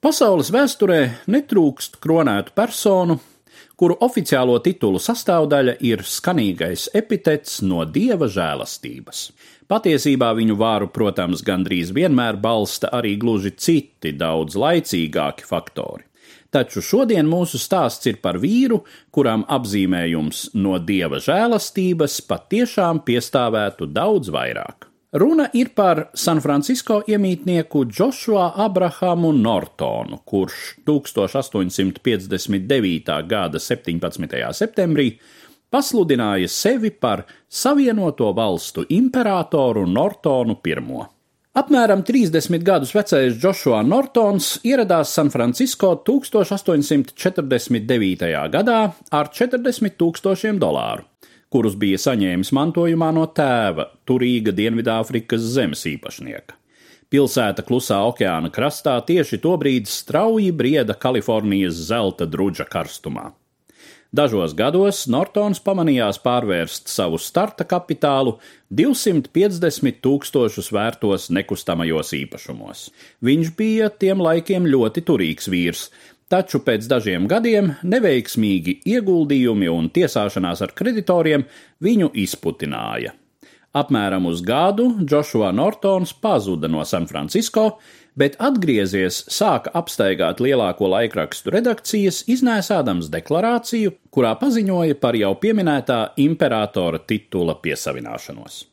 Pasaules vēsturē netrūkst kronētu personu, kuru oficiālo titulu sastāvdaļa ir skanīgais epitets no dieva žēlastības. Patiesībā viņu vāru, protams, gandrīz vienmēr balsta arī gluži citi, daudz laicīgāki faktori. Taču šodien mūsu stāsts ir par vīru, kuram apzīmējums no dieva žēlastības patiešām piestāvētu daudz vairāk. Runa ir par San Francisco iemītnieku Joshua Abrahamu Nortonu, kurš 1859. gada 17. septembrī pasludināja sevi par Savienoto valstu imperatoru Nortonu I. Apmēram 30 gadus vecais Joshua Nortons ieradās San Francisco 1849. gadā ar 40 tūkstošiem dolāru kurus bija saņēmis mantojumā no tēva, turīga Dienvidāfrikas zemes īpašnieka. Pilsēta klusā okeāna krastā tieši tobrīd strauji brieda Kalifornijas zelta drudža karstumā. Dažos gados Nortons pamanījās pārvērst savu starta kapitālu 250 tūkstošus vērtos nekustamajos īpašumos. Viņš bija tiem laikiem ļoti turīgs vīrs, taču pēc dažiem gadiem neveiksmīgi ieguldījumi un tiesāšanās ar kreditoriem viņu izputināja. Apmēram uz gadu Joshua Nortons pazuda no San Francisco, bet atgriezies sāka apstaigāt lielāko laikrakstu redakcijas, iznēsādams deklarāciju, kurā paziņoja par jau pieminētā imperatora titula piesavināšanos.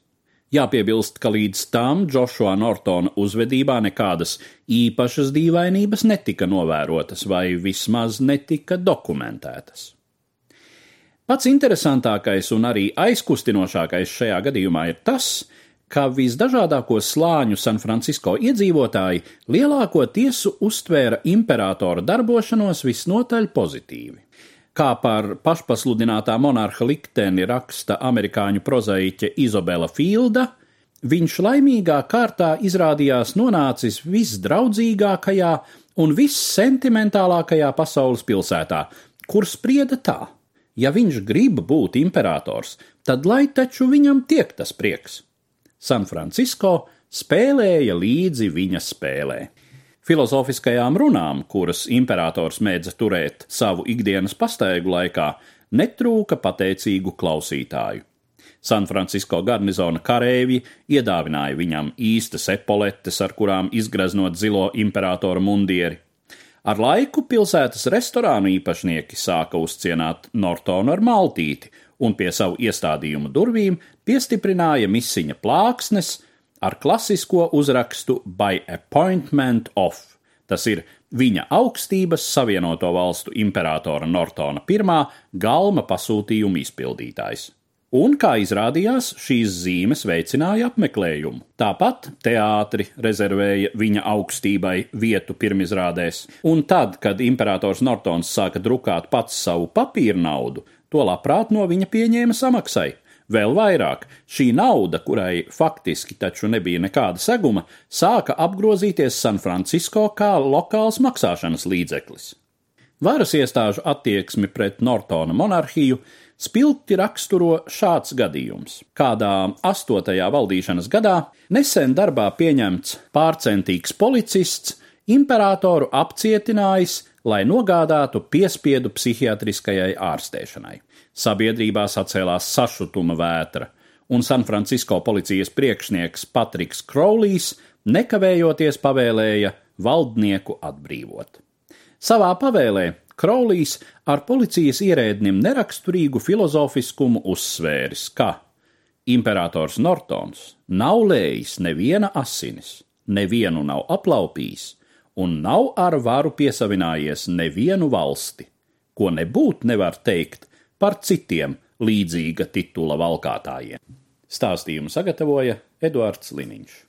Jāpiebilst, ka līdz tam Džošua Nortona uzvedībā nekādas īpašas dīvainības netika novērotas vai vismaz netika dokumentētas. Pats interesantākais un arī aizkustinošākais šajā gadījumā ir tas, ka visdažādāko slāņu San Francisco iedzīvotāji lielāko tiesu uztvēra imperatora darbošanos visnotaļ pozitīvi. Kā par pašpasludinātā monarha likteni raksta amerikāņu prozaiķe Izabela Filda, viņš laimīgā kārtā izrādījās nonācis visdraudzīgākajā un vissentimentālākajā pasaules pilsētā, kur sprieda tā: ja viņš grib būt imperators, tad lai taču viņam tiek tas prieks. San Francisco spēlēja līdzi viņa spēlē filozofiskajām runām, kuras imperators mēdza turēt savu ikdienas pastaigu laikā, netrūka pateicīgu klausītāju. San Francisco garnizona kareivi iedāvināja viņam īstas epoletes, ar kurām izgraznot zilo imperatora mundieri. Ar laiku pilsētas restorānu īpašnieki sāka uzcienāt Nortonu ar maltīti, un pie savu iestādījumu durvīm piestiprināja misiņa plāksnes, ar klasisko uzrakstu By Appointment of. Tas ir viņa augstības Savienoto valstu imperatora Nortona I galma pasūtījuma izpildītājs. Un, kā izrādījās, šīs zīmes veicināja apmeklējumu. Tāpat teātri rezervēja viņa augstībai vietu pirmizrādēs, un tad, kad imperators Nortons sāka drukāt pats savu papīra naudu, to labprāt no viņa pieņēma samaksai. Vēl vairāk, šī nauda, kurai faktiski taču nebija nekāda seguma, sāka apgrozīties San Francisco kā lokāls maksāšanas līdzeklis. Varas iestāžu attieksmi pret Nortona monarhiju spilgti raksturo šāds gadījums. Kādā astotajā valdīšanas gadā nesen darbā pieņemts pārcentīgs policists imperatoru apcietinājis, lai nogādātu piespiedu psihiatriskajai ārstēšanai. Sabiedrībā sacēlās sašutuma vētra, un San Francisco policijas priekšnieks Patriks Kraulijs nekavējoties pavēlēja valdnieku atbrīvot. Savā pavēlē Kraulijs ar policijas ierēdnim neraksturīgu filozofiskumu uzsvēris, ka imperators Nortons nav lējis neviena asinis, nevienu nav aplaupījis un nav ar varu piesavinājies nevienu valsti, ko nebūt nevar teikt par citiem līdzīga titula valkātājiem. Stāstījumu sagatavoja Eduards Liniņš.